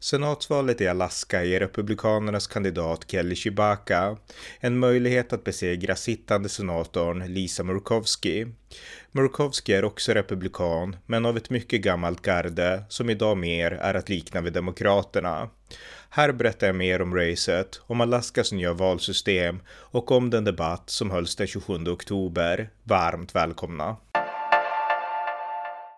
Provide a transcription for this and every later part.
Senatsvalet i Alaska ger Republikanernas kandidat Kelly Chibaka en möjlighet att besegra sittande senatorn Lisa Murkowski. Murkowski är också republikan, men av ett mycket gammalt garde som idag mer är att likna vid Demokraterna. Här berättar jag mer om racet, om Alaskas nya valsystem och om den debatt som hölls den 27 oktober. Varmt välkomna!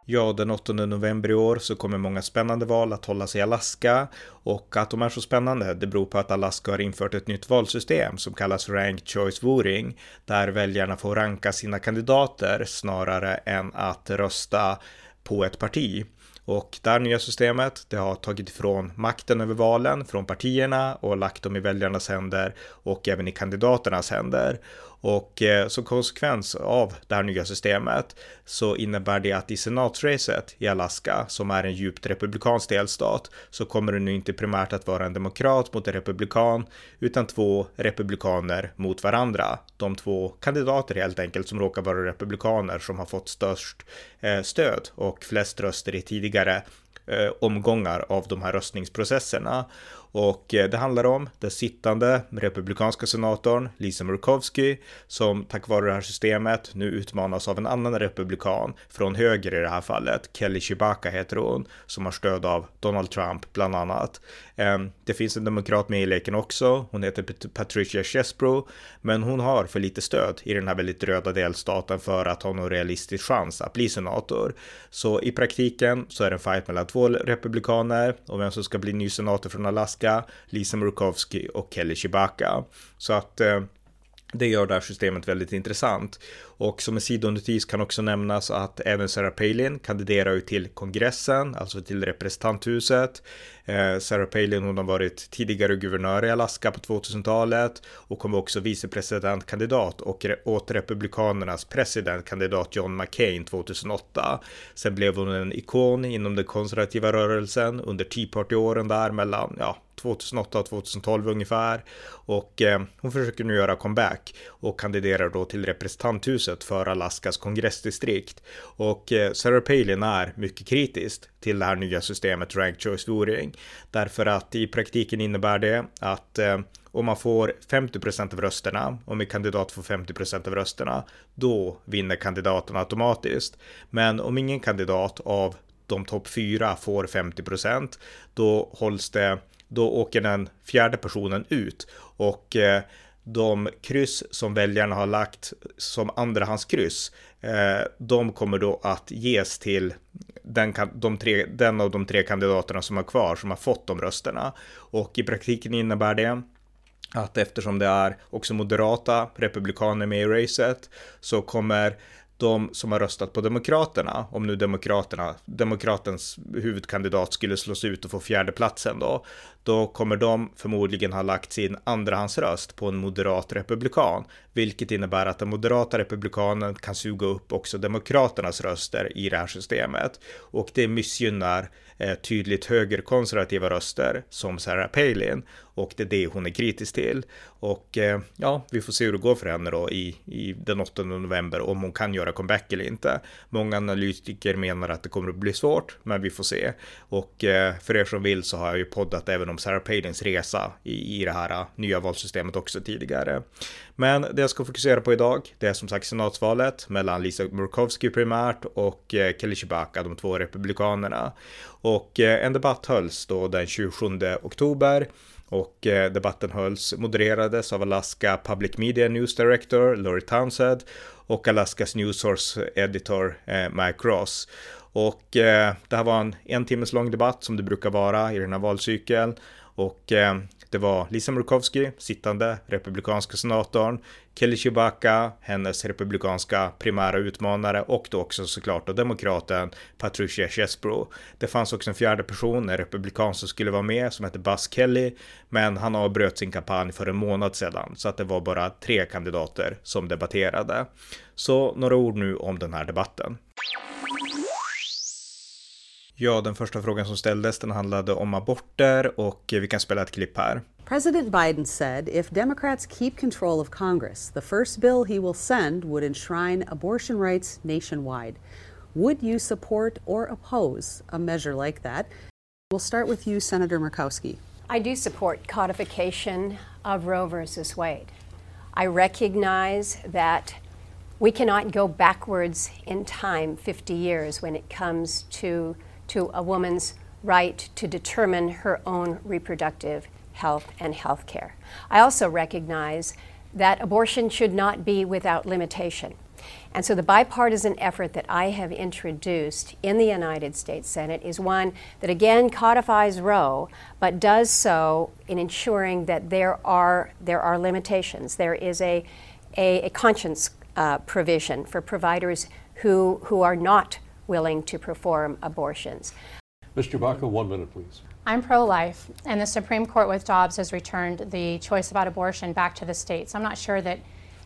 Ja, den 8 november i år så kommer många spännande val att hållas i Alaska och att de är så spännande det beror på att Alaska har infört ett nytt valsystem som kallas Ranked Choice Voting där väljarna får ranka sina kandidater snarare än att rösta på ett parti. Och det här nya systemet, det har tagit ifrån makten över valen från partierna och lagt dem i väljarnas händer och även i kandidaternas händer. Och eh, som konsekvens av det här nya systemet så innebär det att i senatsracet i Alaska, som är en djupt republikansk delstat, så kommer det nu inte primärt att vara en demokrat mot en republikan, utan två republikaner mot varandra. De två kandidater helt enkelt som råkar vara republikaner som har fått störst eh, stöd och flest röster i tidigare eh, omgångar av de här röstningsprocesserna. Och eh, det handlar om den sittande republikanska senatorn Lisa Murkowski som tack vare det här systemet nu utmanas av en annan republikan från höger i det här fallet. Kelly Chewbacca heter hon som har stöd av Donald Trump bland annat. Ehm, det finns en demokrat med i leken också. Hon heter Patricia Chesbro, men hon har för lite stöd i den här väldigt röda delstaten för att ha någon realistisk chans att bli senator. Så i praktiken så är det en fight mellan två republikaner och vem som ska bli ny senator från Alaska Nebraska, Lisa Murkowski och Kelly Chibaka. Så att eh, det gör det här systemet väldigt intressant. Och som en sidonotis kan också nämnas att även Sarah Palin kandiderar ju till kongressen, alltså till representanthuset. Eh, Sarah Palin hon har varit tidigare guvernör i Alaska på 2000-talet och kommer också vicepresidentkandidat och åt republikanernas presidentkandidat John McCain 2008. Sen blev hon en ikon inom den konservativa rörelsen under Tea Party-åren där mellan, ja, 2008 och 2012 ungefär. Och eh, hon försöker nu göra comeback och kandiderar då till representanthuset för Alaskas kongressdistrikt. Och eh, Sarah Palin är mycket kritisk till det här nya systemet Rank Choice Voting. Därför att i praktiken innebär det att eh, om man får 50% av rösterna, om en kandidat får 50% av rösterna, då vinner kandidaten automatiskt. Men om ingen kandidat av de topp fyra får 50% då hålls det då åker den fjärde personen ut och eh, de kryss som väljarna har lagt som andrahandskryss, eh, de kommer då att ges till den, de tre, den av de tre kandidaterna som är kvar som har fått de rösterna. Och i praktiken innebär det att eftersom det är också moderata republikaner med i racet så kommer de som har röstat på Demokraterna, om nu Demokraterna, Demokratens huvudkandidat skulle slås ut och få fjärdeplatsen då, då kommer de förmodligen ha lagt sin andrahandsröst på en moderat republikan, vilket innebär att den moderata republikanen kan suga upp också Demokraternas röster i det här systemet och det missgynnar eh, tydligt högerkonservativa röster som Sarah Palin och det är det hon är kritisk till. Och eh, ja, vi får se hur det går för henne då i, i den 8 november om hon kan göra comeback eller inte. Många analytiker menar att det kommer att bli svårt, men vi får se. Och eh, för er som vill så har jag ju poddat även om Sarah Palins resa i, i det här äh, nya valsystemet också tidigare. Men det jag ska fokusera på idag, det är som sagt senatsvalet mellan Lisa Murkowski primärt och äh, Kelly Chewbacca, de två republikanerna. Och äh, en debatt hölls då den 27 oktober och debatten hölls, modererades av Alaska Public Media News Director Laurie Townsend och Alaskas News Source Editor Mike Ross. Och eh, det här var en en timmes lång debatt som det brukar vara i den här valcykeln. Och eh, det var Lisa Murkowski, sittande republikanska senatorn, Kelly Chewbacca, hennes republikanska primära utmanare och då också såklart då demokraten Patricia Chesbro. Det fanns också en fjärde person, en republikan som skulle vara med som hette Buzz Kelly, men han avbröt sin kampanj för en månad sedan så att det var bara tre kandidater som debatterade. Så några ord nu om den här debatten. Ja, den första frågan som ställdes den handlade om aborter och vi kan spela ett klipp här. President Biden said if Democrats keep control of Congress, the first bill he will send would enshrine abortion rights nationwide. Would you support or oppose a measure like that? We'll start with you, Senator Murkowski. I do support codification of Roe versus Wade. I recognize that we cannot go backwards in time 50 years when it comes to, to a woman's right to determine her own reproductive health and health care. I also recognize that abortion should not be without limitation. And so the bipartisan effort that I have introduced in the United States Senate is one that again codifies Roe, but does so in ensuring that there are, there are limitations. There is a, a, a conscience uh, provision for providers who, who are not willing to perform abortions. Mr. Baca, one minute, please. I'm pro life, and the Supreme Court with Dobbs has returned the choice about abortion back to the states. I'm not sure that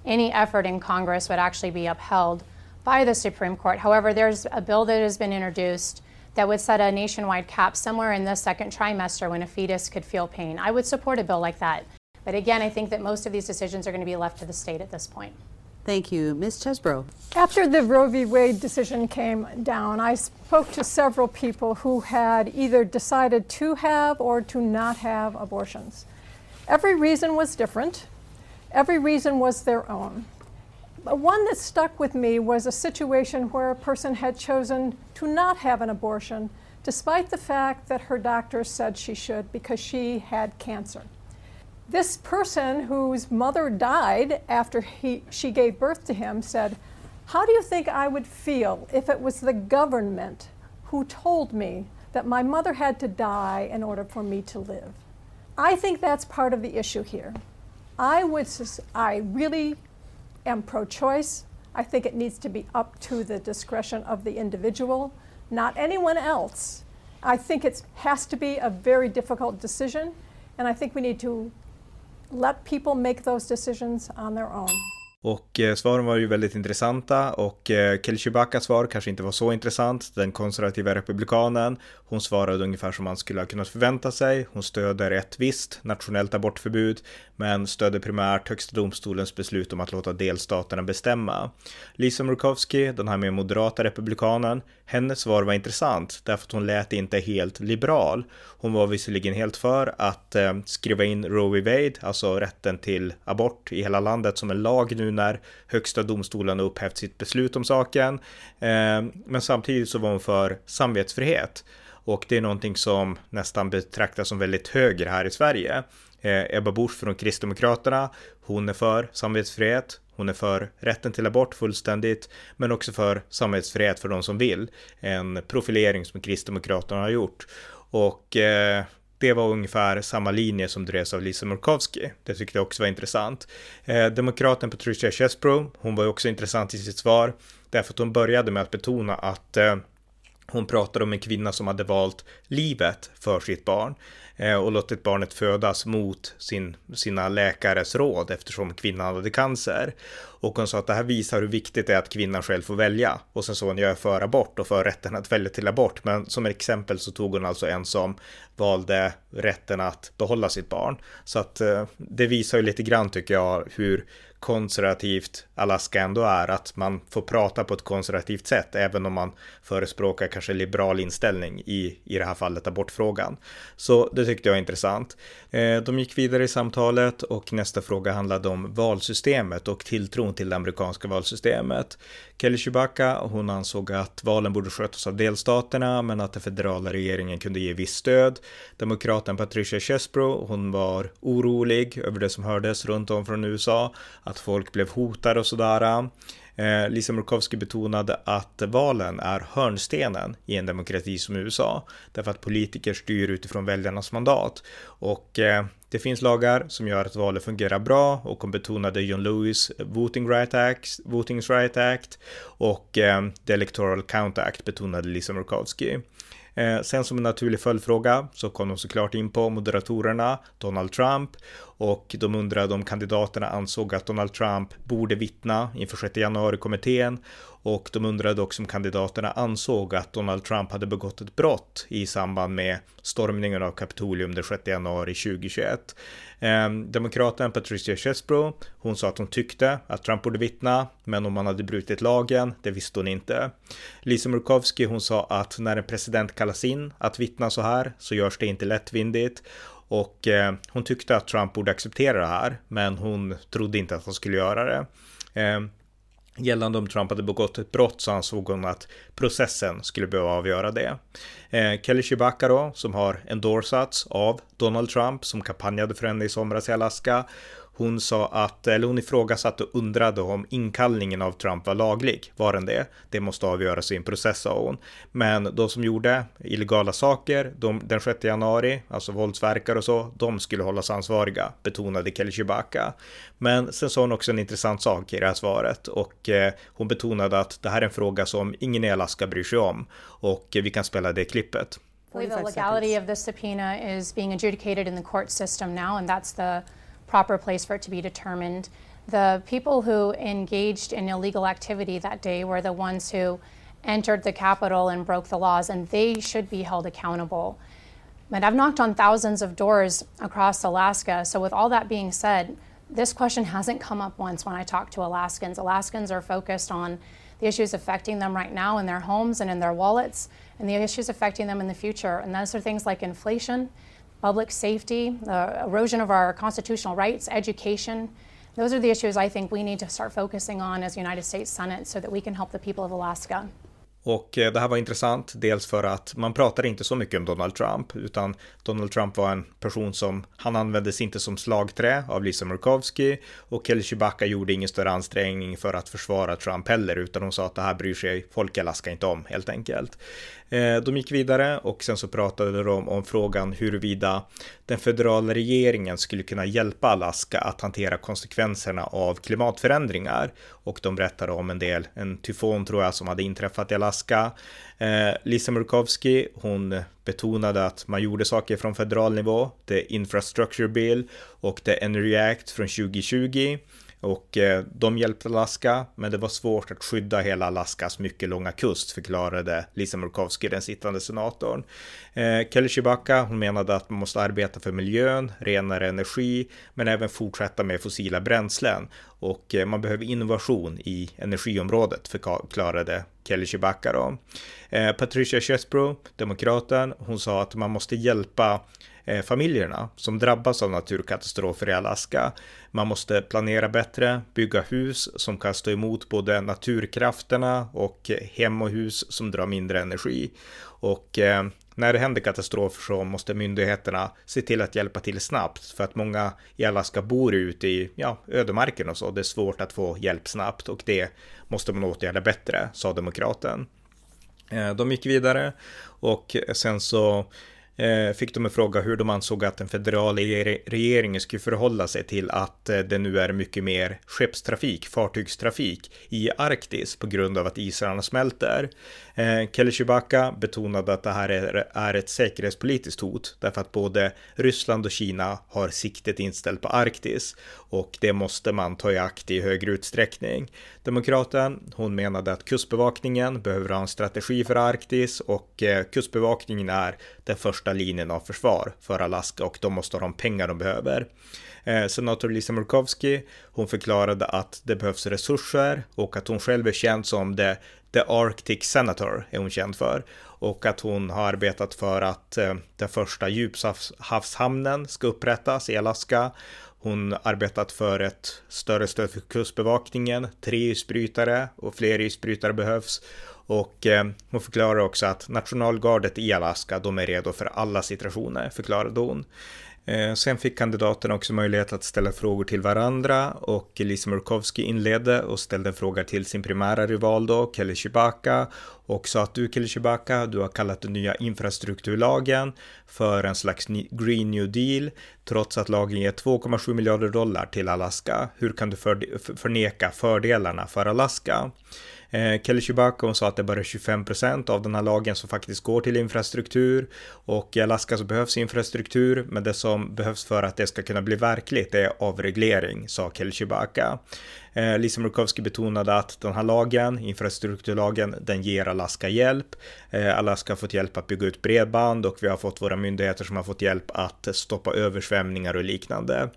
any effort in Congress would actually be upheld by the Supreme Court. However, there's a bill that has been introduced that would set a nationwide cap somewhere in the second trimester when a fetus could feel pain. I would support a bill like that. But again, I think that most of these decisions are going to be left to the state at this point. Thank you. Ms. Chesbro. After the Roe v. Wade decision came down, I spoke to several people who had either decided to have or to not have abortions. Every reason was different, every reason was their own. But one that stuck with me was a situation where a person had chosen to not have an abortion, despite the fact that her doctor said she should because she had cancer. This person whose mother died after he, she gave birth to him said, How do you think I would feel if it was the government who told me that my mother had to die in order for me to live? I think that's part of the issue here. I would, I really am pro choice. I think it needs to be up to the discretion of the individual, not anyone else. I think it has to be a very difficult decision, and I think we need to let people make those decisions on their own. Och eh, svaren var ju väldigt intressanta och eh, svar kanske inte var så intressant. Den konservativa republikanen, hon svarade ungefär som man skulle ha kunnat förvänta sig. Hon stöder ett visst nationellt abortförbud, men stöder primärt högsta domstolens beslut om att låta delstaterna bestämma. Lisa Murkowski, den här mer moderata republikanen, hennes svar var intressant därför att hon lät inte helt liberal. Hon var visserligen helt för att eh, skriva in Roe v. Wade, alltså rätten till abort i hela landet som en lag nu när högsta domstolen har upphävt sitt beslut om saken. Eh, men samtidigt så var hon för samvetsfrihet. Och det är någonting som nästan betraktas som väldigt höger här i Sverige. Eh, Ebba Busch från Kristdemokraterna, hon är för samvetsfrihet. Hon är för rätten till abort fullständigt, men också för samvetsfrihet för de som vill. En profilering som Kristdemokraterna har gjort. Och eh, det var ungefär samma linje som drevs av Lisa Murkowski. Det tyckte jag också var intressant. Eh, demokraten Patricia Chesbro, hon var också intressant i sitt svar, därför att hon började med att betona att eh, hon pratade om en kvinna som hade valt livet för sitt barn Eh, och låtit barnet födas mot sin, sina läkares råd eftersom kvinnan hade cancer. Och hon sa att det här visar hur viktigt det är att kvinnan själv får välja. Och sen sa hon, jag är för abort och för rätten att välja till abort. Men som exempel så tog hon alltså en som valde rätten att behålla sitt barn. Så att eh, det visar ju lite grann tycker jag hur konservativt Alaska ändå är, att man får prata på ett konservativt sätt, även om man förespråkar kanske liberal inställning i, i det här fallet abortfrågan. Så det tyckte jag var intressant. Eh, de gick vidare i samtalet och nästa fråga handlade om valsystemet och tilltron till det amerikanska valsystemet. Kelly Chewbacca, hon ansåg att valen borde skötas av delstaterna, men att den federala regeringen kunde ge visst stöd. Demokraten Patricia Chesbro, hon var orolig över det som hördes runt om från USA, att folk blev hotade och sådär. Eh, Lisa Murkowski betonade att valen är hörnstenen i en demokrati som USA, därför att politiker styr utifrån väljarnas mandat. Och eh, det finns lagar som gör att valet fungerar bra och hon betonade John Lewis Voting Right Act, Voting Right Act och eh, The Electoral Count Act betonade Lisa Murkowski. Eh, sen som en naturlig följdfråga så kom de såklart in på moderatorerna, Donald Trump, och de undrade om kandidaterna ansåg att Donald Trump borde vittna inför 6 januari-kommittén och de undrade också om kandidaterna ansåg att Donald Trump hade begått ett brott i samband med stormningen av Kapitolium den 6 januari 2021. Ehm, demokraten Patricia Chesbro, hon sa att hon tyckte att Trump borde vittna, men om han hade brutit lagen, det visste hon inte. Lisa Murkowski, hon sa att när en president kallas in att vittna så här så görs det inte lättvindigt och eh, hon tyckte att Trump borde acceptera det här, men hon trodde inte att han skulle göra det. Eh, Gällande om Trump hade begått ett brott så ansåg hon att processen skulle behöva avgöra det. Eh, Kelly Chewbacca då, som har endorsats av Donald Trump som kampanjade för henne i somras i Alaska. Hon sa att, eller hon ifrågasatte och undrade om inkallningen av Trump var laglig. Var den det? Det måste avgöras i en process, sa hon. Men de som gjorde illegala saker de, den 6 januari, alltså våldsverkare och så, de skulle hållas ansvariga, betonade Kelly Chewbacca. Men sen sa hon också en intressant sak i det här svaret och eh, hon betonade att det här är en fråga som ingen i Alaska bryr sig om och vi kan spela det klippet. The legality of the subpoena is being adjudicated in the court system now, and that's the proper place for it to be determined. The people who engaged in illegal activity that day were the ones who entered the Capitol and broke the laws, and they should be held accountable. But I've knocked on thousands of doors across Alaska, so with all that being said, this question hasn't come up once when I talk to Alaskans. Alaskans are focused on the issues affecting them right now in their homes and in their wallets, and the issues affecting them in the future. And those are things like inflation public safety, the erosion of our constitutional rights, education. Those are the issues I think we need to start focusing on as United States Senate so that we can help the people of Alaska. Och eh, det här var intressant, dels för att man pratar inte så mycket om Donald Trump, utan Donald Trump var en person som, han användes inte som slagträ av Lisa Murkowski och Kelly Chewbacca gjorde ingen större ansträngning för att försvara Trump heller, utan hon sa att det här bryr sig folk i Alaska inte om, helt enkelt. Eh, de gick vidare och sen så pratade de om frågan huruvida den federala regeringen skulle kunna hjälpa Alaska att hantera konsekvenserna av klimatförändringar. Och de berättade om en del, en tyfon tror jag som hade inträffat i Alaska. Eh, Lisa Murkowski, hon betonade att man gjorde saker från federal nivå, The Infrastructure Bill och The Energy Act från 2020 och eh, de hjälpte Alaska, men det var svårt att skydda hela Alaskas mycket långa kust, förklarade Lisa Murkowski, den sittande senatorn. Eh, Kelly Chewbacca, hon menade att man måste arbeta för miljön, renare energi, men även fortsätta med fossila bränslen. Och eh, man behöver innovation i energiområdet, förklarade Kelly Chewbacca då. Eh, Patricia Chesbro, demokraten, hon sa att man måste hjälpa Eh, familjerna som drabbas av naturkatastrofer i Alaska. Man måste planera bättre, bygga hus som kan stå emot både naturkrafterna och eh, hem och hus som drar mindre energi. Och eh, när det händer katastrofer så måste myndigheterna se till att hjälpa till snabbt för att många i Alaska bor ute i ja, ödemarken och så. Det är svårt att få hjälp snabbt och det måste man åtgärda bättre, sa demokraten. Eh, de gick vidare och sen så Eh, fick de en fråga hur de ansåg att den federala regeringen skulle förhålla sig till att eh, det nu är mycket mer skeppstrafik, fartygstrafik i Arktis på grund av att isarna smälter. Eh, Kelly Chewbacca betonade att det här är ett säkerhetspolitiskt hot därför att både Ryssland och Kina har siktet inställt på Arktis och det måste man ta i akt i högre utsträckning. Demokraten, hon menade att kustbevakningen behöver ha en strategi för Arktis och eh, kustbevakningen är den första första linjen av försvar för Alaska och de måste ha de pengar de behöver. Eh, senator Lisa Murkowski, hon förklarade att det behövs resurser och att hon själv är känd som the, the Arctic Senator, är hon känd för. Och att hon har arbetat för att eh, den första djuphavshamnen ska upprättas i Alaska. Hon arbetat för ett större stöd för kustbevakningen, tre isbrytare och fler isbrytare behövs. Och eh, hon förklarar också att nationalgardet i Alaska, de är redo för alla situationer, förklarade hon. Eh, sen fick kandidaterna också möjlighet att ställa frågor till varandra och Lisa Murkowski inledde och ställde en fråga till sin primära rival då, Kelly Chewbacca och sa att du Kelly Chewbacca, du har kallat den nya infrastrukturlagen för en slags Green New Deal trots att lagen ger 2,7 miljarder dollar till Alaska. Hur kan du förneka fördelarna för Alaska? Eh, Kelly Chewbacca sa att det bara är 25% av den här lagen som faktiskt går till infrastruktur och i Alaska så behövs infrastruktur men det som behövs för att det ska kunna bli verkligt är avreglering, sa Kelly Chewbacca. Eh, Lisa Murkowski betonade att den här lagen, infrastrukturlagen, den ger Alaska hjälp. Eh, Alaska har fått hjälp att bygga ut bredband och vi har fått våra myndigheter som har fått hjälp att stoppa översvämningar och liknande.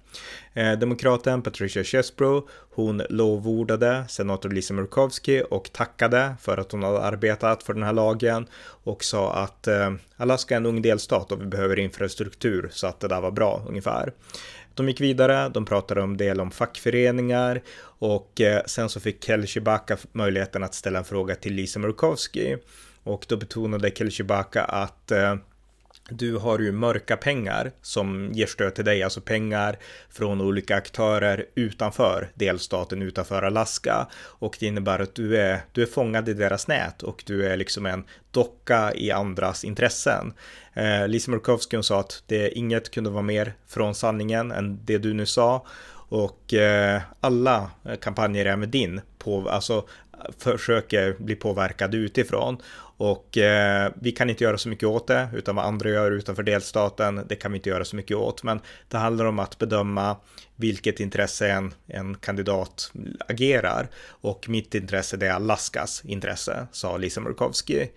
Eh, demokraten Patricia Chesbro, hon lovordade senator Lisa Murkowski och tackade för att hon hade arbetat för den här lagen och sa att eh, Alaska är en ung delstat och vi behöver infrastruktur så att det där var bra ungefär. De gick vidare, de pratade om del om fackföreningar och eh, sen så fick Kelly Chewbacca möjligheten att ställa en fråga till Lisa Murkowski. Och då betonade Kelly Chewbacca att eh, du har ju mörka pengar som ger stöd till dig, alltså pengar från olika aktörer utanför delstaten, utanför Alaska. Och det innebär att du är, du är fångad i deras nät och du är liksom en docka i andras intressen. Eh, Lisa Murkowski sa att det inget kunde vara mer från sanningen än det du nu sa. Och eh, alla kampanjer, även din, på, alltså försöker bli påverkade utifrån. Och eh, vi kan inte göra så mycket åt det, utan vad andra gör utanför delstaten, det kan vi inte göra så mycket åt. Men det handlar om att bedöma vilket intresse en, en kandidat agerar. Och mitt intresse det är Alaskas intresse, sa Lisa Murkowski.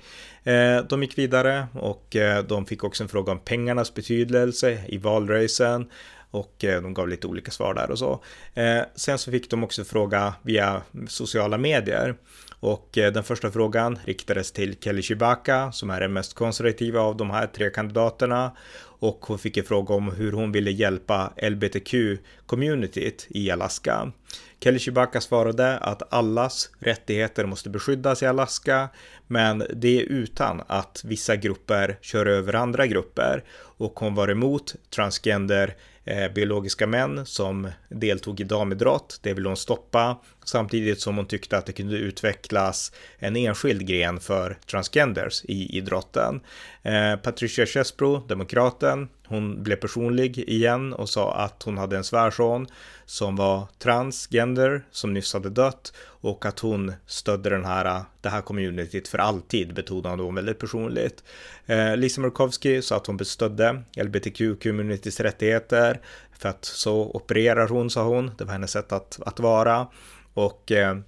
Eh, de gick vidare och eh, de fick också en fråga om pengarnas betydelse i valrörelsen och eh, de gav lite olika svar där och så. Eh, sen så fick de också fråga via sociala medier och eh, den första frågan riktades till Kelly Chewbacca som är den mest konservativa av de här tre kandidaterna och hon fick en fråga om hur hon ville hjälpa LBTQ-communityt i Alaska. Kelly Chewbacca svarade att allas rättigheter måste beskyddas i Alaska, men det är utan att vissa grupper kör över andra grupper och hon var emot transgender Eh, biologiska män som deltog i damidrott. Det ville hon stoppa samtidigt som hon tyckte att det kunde utvecklas en enskild gren för transgenders i idrotten. Eh, Patricia Chesbro, demokraten, hon blev personlig igen och sa att hon hade en svärson som var transgender som nyss hade dött och att hon stödde den här, eh, det här communityt för alltid betonade hon väldigt personligt. Eh, Lisa Murkowski sa att hon bestödde LBTQ-communityts rättigheter för att så opererar hon, sa hon. Det var hennes sätt att, att vara. Och eh,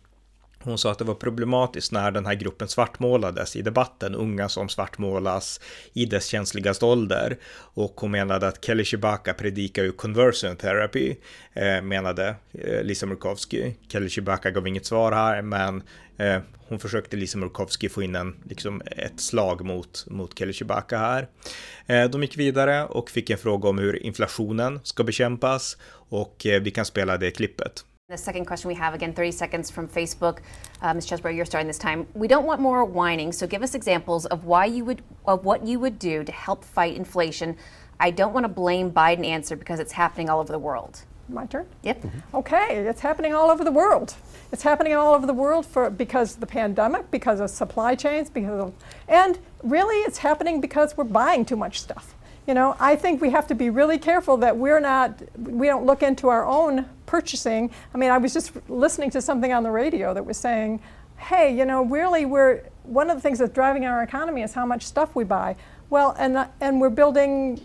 hon sa att det var problematiskt när den här gruppen svartmålades i debatten, unga som svartmålas i dess känsligaste ålder. Och hon menade att Kelly Chewbacca predikar ju conversion therapy, eh, menade eh, Lisa Murkowski. Kelly Chewbacca gav inget svar här, men eh, hon försökte Lisa Murkowski få in en, liksom ett slag mot, mot Kelly Chewbacca här. Eh, de gick vidare och fick en fråga om hur inflationen ska bekämpas och eh, vi kan spela det klippet. The second question we have, again, 30 seconds from Facebook. Uh, Ms. Chesbro, you're starting this time. We don't want more whining, so give us examples of why you would, of what you would do to help fight inflation. I don't want to blame Biden answer because it's happening all over the world. My turn? Yep. Okay, it's happening all over the world. It's happening all over the world for because of the pandemic, because of supply chains, because of, and really it's happening because we're buying too much stuff. You know, I think we have to be really careful that we're not, we don't look into our own purchasing. I mean, I was just listening to something on the radio that was saying, hey, you know, really, we're, one of the things that's driving our economy is how much stuff we buy. Well, and, and we're building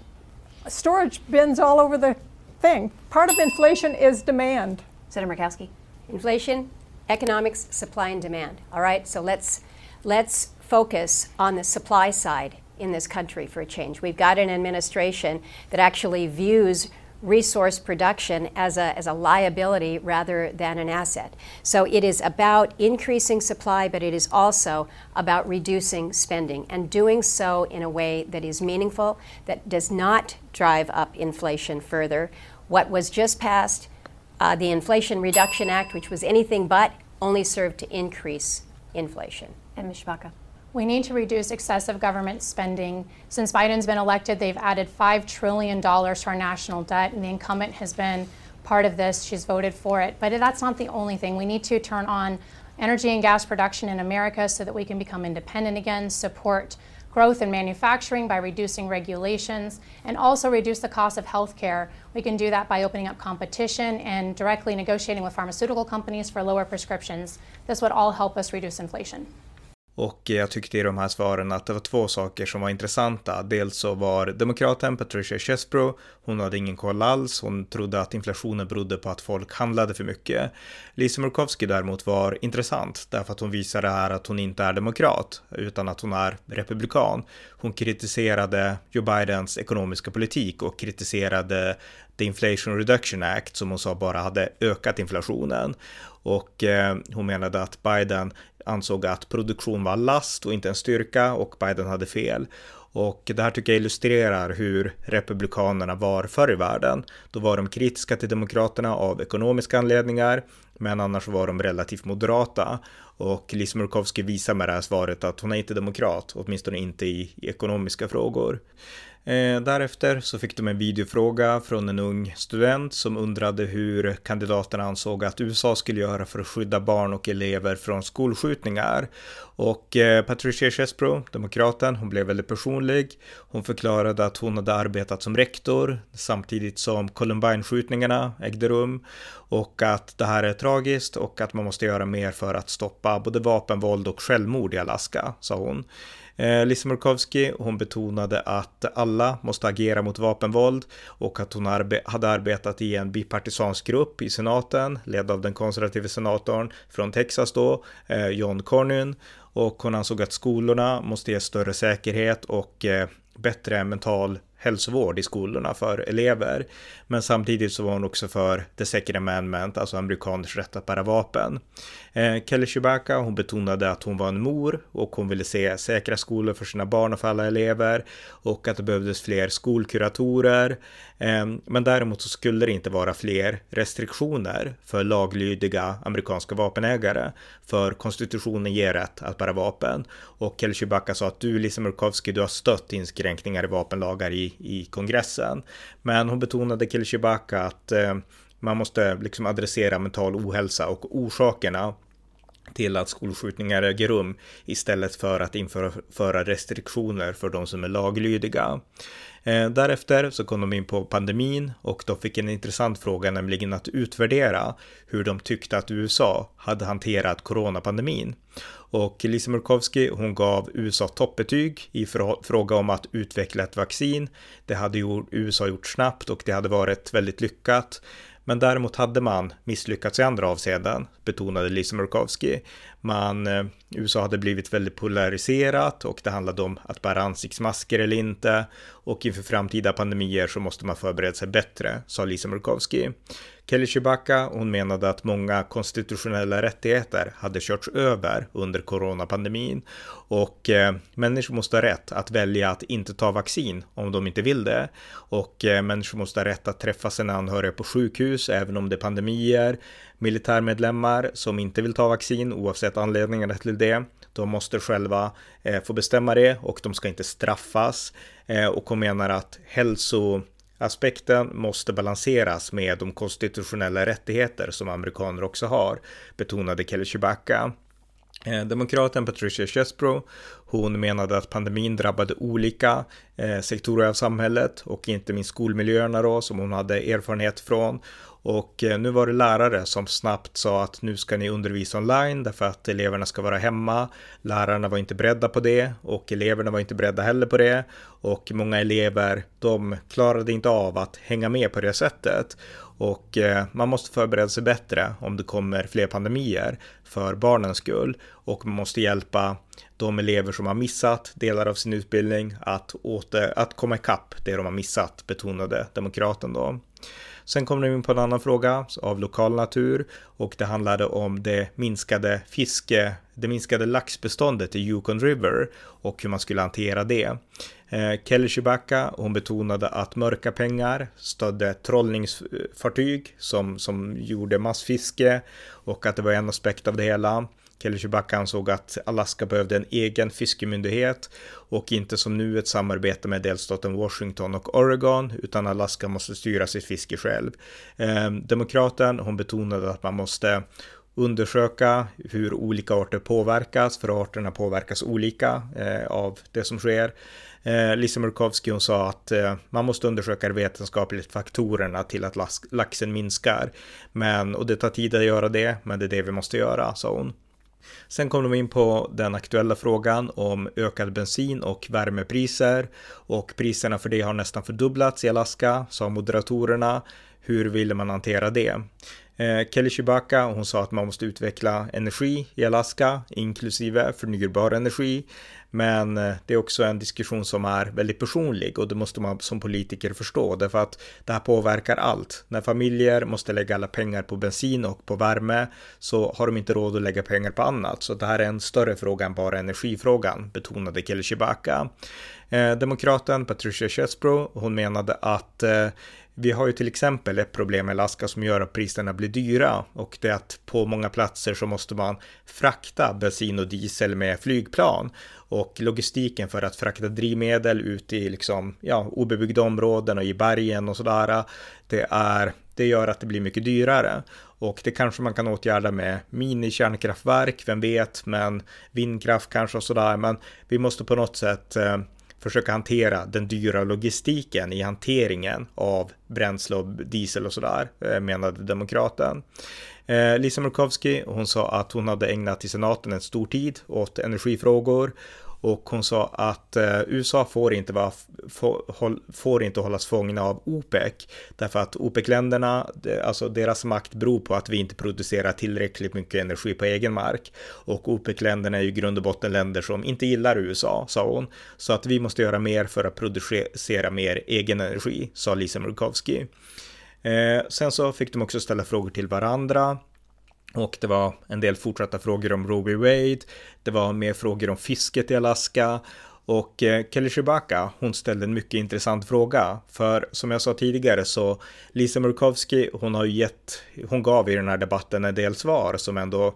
storage bins all over the thing. Part of inflation is demand. Senator Murkowski. Inflation, economics, supply and demand. All right, so let's let's focus on the supply side in this country for a change. We've got an administration that actually views resource production as a, as a liability rather than an asset. So it is about increasing supply, but it is also about reducing spending and doing so in a way that is meaningful, that does not drive up inflation further. What was just passed, uh, the Inflation Reduction Act, which was anything but, only served to increase inflation. And Ms. We need to reduce excessive government spending. Since Biden's been elected, they've added $5 trillion to our national debt, and the incumbent has been part of this. She's voted for it. But that's not the only thing. We need to turn on energy and gas production in America so that we can become independent again, support growth in manufacturing by reducing regulations and also reduce the cost of healthcare. We can do that by opening up competition and directly negotiating with pharmaceutical companies for lower prescriptions. This would all help us reduce inflation. Och jag tyckte i de här svaren att det var två saker som var intressanta. Dels så var demokraten Patricia Chesbro, hon hade ingen koll alls, hon trodde att inflationen berodde på att folk handlade för mycket. Lisa Murkowski däremot var intressant därför att hon visade här att hon inte är demokrat utan att hon är republikan. Hon kritiserade Joe Bidens ekonomiska politik och kritiserade The Inflation Reduction Act som hon sa bara hade ökat inflationen. Och eh, hon menade att Biden ansåg att produktion var last och inte en styrka och Biden hade fel. Och det här tycker jag illustrerar hur republikanerna var förr i världen. Då var de kritiska till demokraterna av ekonomiska anledningar, men annars var de relativt moderata. Och Liz Murkowski visar med det här svaret att hon är inte demokrat, åtminstone inte i, i ekonomiska frågor. Eh, därefter så fick de en videofråga från en ung student som undrade hur kandidaterna ansåg att USA skulle göra för att skydda barn och elever från skolskjutningar. Och eh, Patricia Chesbro, demokraten, hon blev väldigt personlig. Hon förklarade att hon hade arbetat som rektor samtidigt som Columbine-skjutningarna ägde rum och att det här är tragiskt och att man måste göra mer för att stoppa både vapenvåld och självmord i Alaska, sa hon. Eh, Lisa Murkowski, hon betonade att alla måste agera mot vapenvåld och att hon arbe hade arbetat i en bipartisansk grupp i senaten, ledd av den konservative senatorn från Texas då, eh, John Cornyn. Och hon ansåg att skolorna måste ge större säkerhet och eh, bättre mental hälsovård i skolorna för elever. Men samtidigt så var hon också för the second amendment, alltså amerikaners rätt att bära vapen. Eh, Kelly Chewbacca, hon betonade att hon var en mor och hon ville se säkra skolor för sina barn och för alla elever och att det behövdes fler skolkuratorer. Eh, men däremot så skulle det inte vara fler restriktioner för laglydiga amerikanska vapenägare, för konstitutionen ger rätt att bära vapen. Och Kelly Chewbacca sa att du, Lisa Murkowski, du har stött inskränkningar i vapenlagar i, i kongressen. Men hon betonade Kelly Chewbacca att eh, man måste liksom adressera mental ohälsa och orsakerna till att skolskjutningar äger rum istället för att införa restriktioner för de som är laglydiga. Eh, därefter så kom de in på pandemin och de fick en intressant fråga, nämligen att utvärdera hur de tyckte att USA hade hanterat coronapandemin. Och Lisa Murkowski, hon gav USA toppbetyg i fråga om att utveckla ett vaccin. Det hade USA gjort snabbt och det hade varit väldigt lyckat. Men däremot hade man misslyckats i andra avseenden, betonade Lisa Murkowski. Man, eh, USA hade blivit väldigt polariserat och det handlade om att bära ansiktsmasker eller inte. Och inför framtida pandemier så måste man förbereda sig bättre, sa Lisa Murkowski. Kelly Chewbacca, hon menade att många konstitutionella rättigheter hade körts över under coronapandemin och eh, människor måste ha rätt att välja att inte ta vaccin om de inte vill det och eh, människor måste ha rätt att träffa sina anhöriga på sjukhus även om det är pandemier. Militärmedlemmar som inte vill ta vaccin oavsett anledningarna till det, de måste själva eh, få bestämma det och de ska inte straffas eh, och hon menar att hälso Aspekten måste balanseras med de konstitutionella rättigheter som amerikaner också har, betonade Kelly Chewbacca. Eh, demokraten Patricia Chesbro, hon menade att pandemin drabbade olika eh, sektorer av samhället och inte minst skolmiljöerna då som hon hade erfarenhet från och eh, nu var det lärare som snabbt sa att nu ska ni undervisa online därför att eleverna ska vara hemma. Lärarna var inte beredda på det och eleverna var inte beredda heller på det. Och många elever, de klarade inte av att hänga med på det sättet. Och eh, man måste förbereda sig bättre om det kommer fler pandemier för barnens skull. Och man måste hjälpa de elever som har missat delar av sin utbildning att, åter, att komma ikapp det de har missat, betonade demokraten då. Sen kom de in på en annan fråga av lokal natur och det handlade om det minskade fiske, det minskade laxbeståndet i Yukon River och hur man skulle hantera det. Eh, Kelly Chewbacca, hon betonade att mörka pengar stödde trollningsfartyg som, som gjorde massfiske och att det var en aspekt av det hela. Kelly Chewbacca ansåg att Alaska behövde en egen fiskemyndighet och inte som nu ett samarbete med delstaten Washington och Oregon utan Alaska måste styra sitt fiske själv. Eh, demokraten, hon betonade att man måste undersöka hur olika arter påverkas, för arterna påverkas olika eh, av det som sker. Eh, Lisa Murkowski hon sa att eh, man måste undersöka vetenskapligt faktorerna till att laxen minskar. Men, och det tar tid att göra det, men det är det vi måste göra, sa hon. Sen kom de in på den aktuella frågan om ökad bensin och värmepriser och priserna för det har nästan fördubblats i Alaska, sa moderatorerna. Hur ville man hantera det? Eh, Kelly Chewbacca, hon sa att man måste utveckla energi i Alaska, inklusive förnybar energi. Men eh, det är också en diskussion som är väldigt personlig och det måste man som politiker förstå därför att det här påverkar allt. När familjer måste lägga alla pengar på bensin och på värme så har de inte råd att lägga pengar på annat. Så det här är en större fråga än bara energifrågan, betonade Kelly Chewbacca. Eh, demokraten Patricia Chesbro, hon menade att eh, vi har ju till exempel ett problem i Alaska som gör att priserna blir dyra och det är att på många platser så måste man frakta bensin och diesel med flygplan och logistiken för att frakta drivmedel ut i liksom, ja, obebyggda områden och i bergen och sådär. Det är, det gör att det blir mycket dyrare och det kanske man kan åtgärda med minikärnkraftverk, vem vet, men vindkraft kanske och sådär. Men vi måste på något sätt eh, försöka hantera den dyra logistiken i hanteringen av bränsle och diesel och sådär, eh, menade demokraten. Eh, Lisa Murkowski, hon sa att hon hade ägnat i senaten en stor tid åt energifrågor och hon sa att eh, USA får inte, vara, får, får inte hållas fångna av OPEC därför att OPEC-länderna, alltså deras makt beror på att vi inte producerar tillräckligt mycket energi på egen mark och OPEC-länderna är ju i grund och botten länder som inte gillar USA, sa hon. Så att vi måste göra mer för att producera mer egen energi, sa Lisa Murkowski. Eh, sen så fick de också ställa frågor till varandra. Och det var en del fortsatta frågor om Roe Wade. Det var mer frågor om fisket i Alaska. Och eh, Kelly Shibaka hon ställde en mycket intressant fråga. För som jag sa tidigare så Lisa Murkowski, hon har ju gett, hon gav i den här debatten en del svar som ändå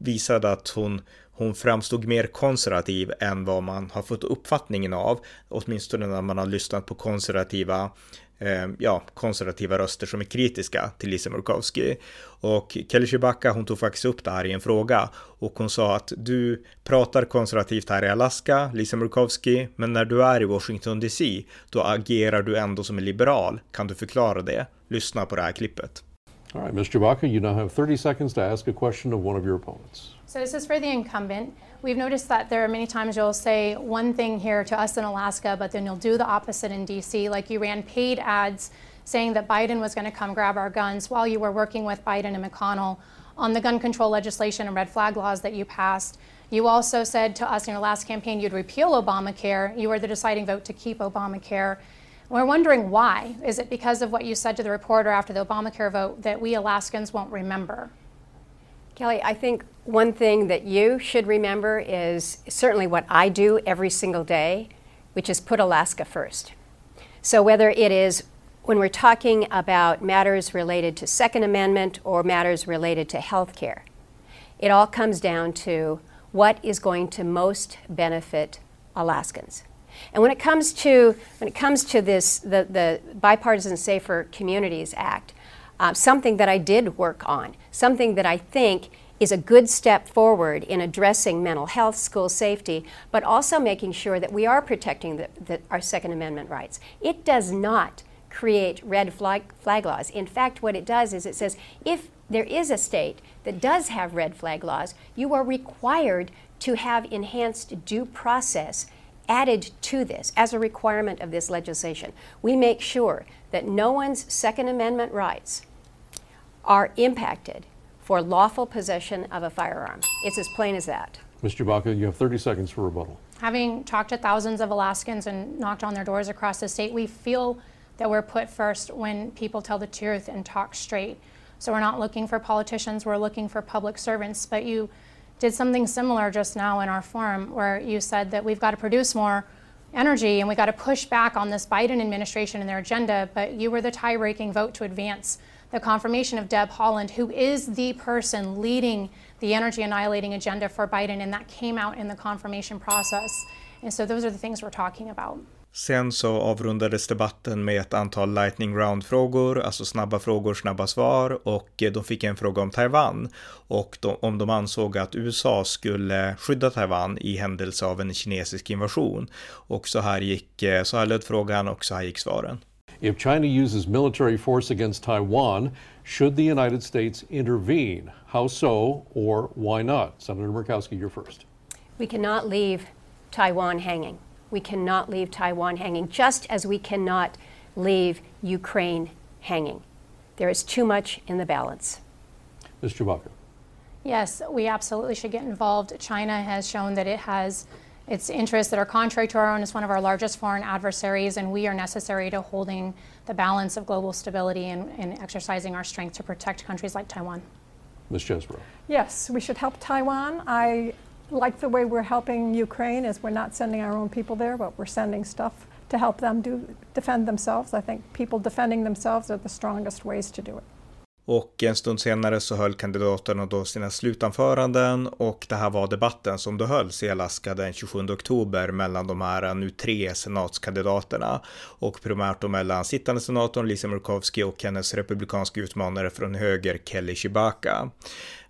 visade att hon, hon framstod mer konservativ än vad man har fått uppfattningen av. Åtminstone när man har lyssnat på konservativa eh, ja, konservativa röster som är kritiska till Lisa Murkowski. Och Kelly Chewbacca, hon tog faktiskt upp det här i en fråga och hon sa att du pratar konservativt här i Alaska, Lisa Murkowski, men när du är i Washington DC, då agerar du ändå som en liberal. Kan du förklara det? Lyssna på det här klippet. All right, Ms. Chewbacca, you now have 30 seconds to ask a question of one of your opponents. So this is for the incumbent. We've noticed that there are many times you'll say one thing here to us in Alaska, but then you'll do the opposite in DC. Like you ran paid ads saying that Biden was going to come grab our guns while you were working with Biden and McConnell on the gun control legislation and red flag laws that you passed. You also said to us in your last campaign you'd repeal Obamacare. You were the deciding vote to keep Obamacare. We're wondering why. Is it because of what you said to the reporter after the Obamacare vote that we Alaskans won't remember? Kelly, I think one thing that you should remember is certainly what I do every single day, which is put Alaska first. So whether it is when we're talking about matters related to Second Amendment or matters related to health care, it all comes down to what is going to most benefit Alaskans. And when it comes to when it comes to this the, the Bipartisan Safer Communities Act, uh, something that I did work on, something that I think is a good step forward in addressing mental health, school safety, but also making sure that we are protecting the, the, our Second Amendment rights. It does not create red flag, flag laws. In fact, what it does is it says if there is a state that does have red flag laws, you are required to have enhanced due process added to this as a requirement of this legislation. We make sure that no one's Second Amendment rights are impacted for lawful possession of a firearm. It's as plain as that. Mr. Chewbacca, you have 30 seconds for rebuttal. Having talked to thousands of Alaskans and knocked on their doors across the state, we feel that we're put first when people tell the truth and talk straight. So we're not looking for politicians, we're looking for public servants. But you did something similar just now in our forum where you said that we've got to produce more energy and we got to push back on this Biden administration and their agenda, but you were the tie breaking vote to advance the confirmation of Deb Holland, who is the person leading the energy annihilating agenda for Biden, and that came out in the confirmation process. And so those are the things we're talking about. Sen så avrundades debatten med ett antal lightning round-frågor, alltså snabba frågor, snabba svar och de fick en fråga om Taiwan och de, om de ansåg att USA skulle skydda Taiwan i händelse av en kinesisk invasion. Och så här gick, så här löd frågan och så här gick svaren. If China uses military force against Taiwan, should the United States intervene? How so or why not? Senator Murkowski, you're first. We cannot leave Taiwan hanging. We cannot leave Taiwan hanging, just as we cannot leave Ukraine hanging. There is too much in the balance. Ms. Chewbacca. Yes, we absolutely should get involved. China has shown that it has its interests that are contrary to our own. It's one of our largest foreign adversaries, and we are necessary to holding the balance of global stability and, and exercising our strength to protect countries like Taiwan. Ms. Chesbrough. Yes, we should help Taiwan. I like the way we're helping Ukraine is we're not sending our own people there, but we're sending stuff to help them do defend themselves. I think people defending themselves are the strongest ways to do it. Och en stund senare så höll kandidaterna då sina slutanföranden och det här var debatten som då hölls i Alaska den 27 oktober mellan de här nu tre senatskandidaterna och primärt då mellan sittande senatorn Lisa Murkowski och hennes republikanska utmanare från höger Kelly Chewbacca.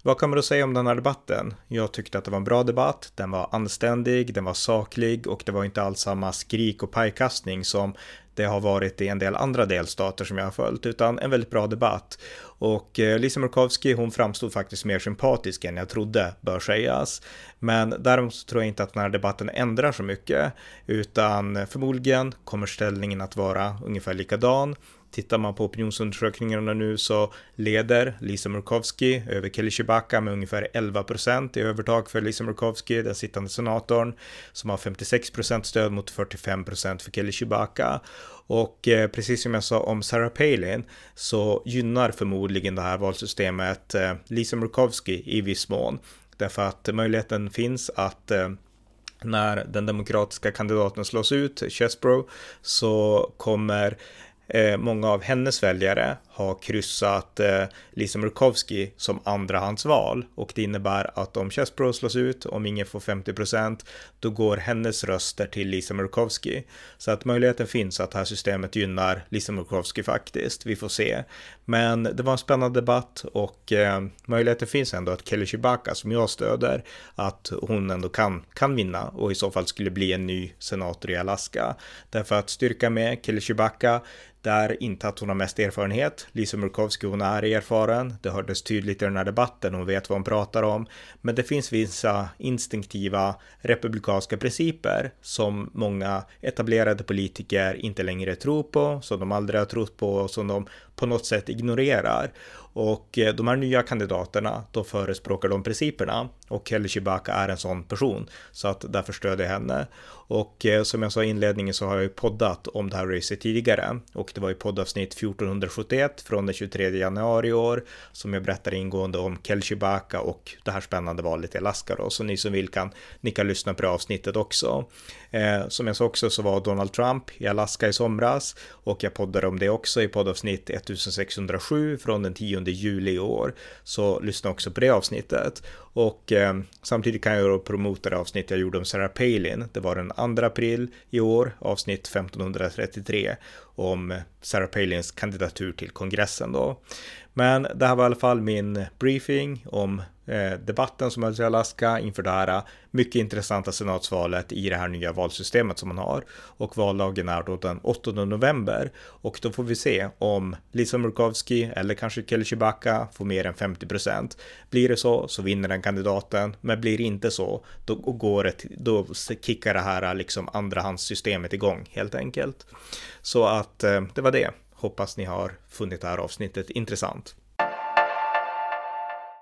Vad kan man då säga om den här debatten? Jag tyckte att det var en bra debatt, den var anständig, den var saklig och det var inte alls samma skrik och pajkastning som det har varit i en del andra delstater som jag har följt, utan en väldigt bra debatt. Och eh, Lisa Murkowski, hon framstod faktiskt mer sympatisk än jag trodde, bör sägas. Men däremot så tror jag inte att den här debatten ändrar så mycket, utan förmodligen kommer ställningen att vara ungefär likadan. Tittar man på opinionsundersökningarna nu så leder Lisa Murkowski över Kelly Chewbacca med ungefär 11 procent i övertag för Lisa Murkowski, den sittande senatorn, som har 56 procent stöd mot 45 procent för Kelly Chewbacca. Och eh, precis som jag sa om Sarah Palin så gynnar förmodligen det här valsystemet eh, Lisa Murkowski i viss mån. Därför att möjligheten finns att eh, när den demokratiska kandidaten slås ut, Chesbro, så kommer Eh, många av hennes väljare har kryssat eh, Lisa Murkowski som andrahandsval och det innebär att om Chessbro slås ut, om ingen får 50% då går hennes röster till Lisa Murkowski. Så att möjligheten finns att det här systemet gynnar Lisa Murkowski faktiskt. Vi får se. Men det var en spännande debatt och eh, möjligheten finns ändå att Kelly Chewbacca som jag stöder, att hon ändå kan, kan vinna och i så fall skulle bli en ny senator i Alaska. Därför att styrka med Kelly Chewbacca det är inte att hon har mest erfarenhet. Lisa Murkowski, hon är erfaren. Det hördes tydligt i den här debatten. Hon vet vad hon pratar om. Men det finns vissa instinktiva republikanska principer som många etablerade politiker inte längre tror på, som de aldrig har trott på och som de på något sätt ignorerar. Och eh, de här nya kandidaterna, de förespråkar de principerna och Kelly Chibaka är en sån person. Så att därför stödjer jag henne. Och eh, som jag sa i inledningen så har jag ju poddat om det här racet tidigare. Och det var ju poddavsnitt 1471 från den 23 januari i år som jag berättar ingående om Kelly Chibaka och det här spännande valet i Alaska då. Så ni som vill kan, ni kan lyssna på det avsnittet också. Eh, som jag sa också så var Donald Trump i Alaska i somras och jag poddade om det också i poddavsnitt 1607 från den 10 juli i år. Så lyssna också på det avsnittet. Och eh, samtidigt kan jag då promota det avsnitt jag gjorde om Sarah Palin. Det var den 2 april i år, avsnitt 1533 om Sarah Palins kandidatur till kongressen då. Men det här var i alla fall min briefing om Eh, debatten som hölls i Alaska inför det här eh, mycket intressanta senatsvalet i det här nya valsystemet som man har. Och valdagen är då den 8 november och då får vi se om Lisa Murkowski eller kanske Kelly Chewbacca får mer än 50 procent. Blir det så så vinner den kandidaten, men blir det inte så då går det, då kickar det här eh, liksom andrahandssystemet igång helt enkelt. Så att det var det. Hoppas ni har funnit det här avsnittet intressant.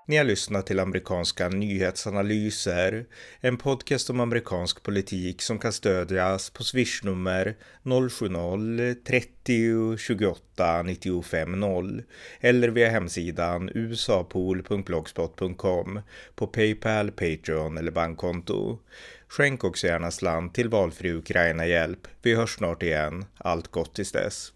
Ni har lyssnat till amerikanska nyhetsanalyser, en podcast om amerikansk politik som kan stödjas på swishnummer 070-30 28 95 0 eller via hemsidan usapool.blogspot.com på Paypal, Patreon eller bankkonto. Skänk också gärna slant till valfri Ukraina-hjälp. Vi hörs snart igen. Allt gott tills dess.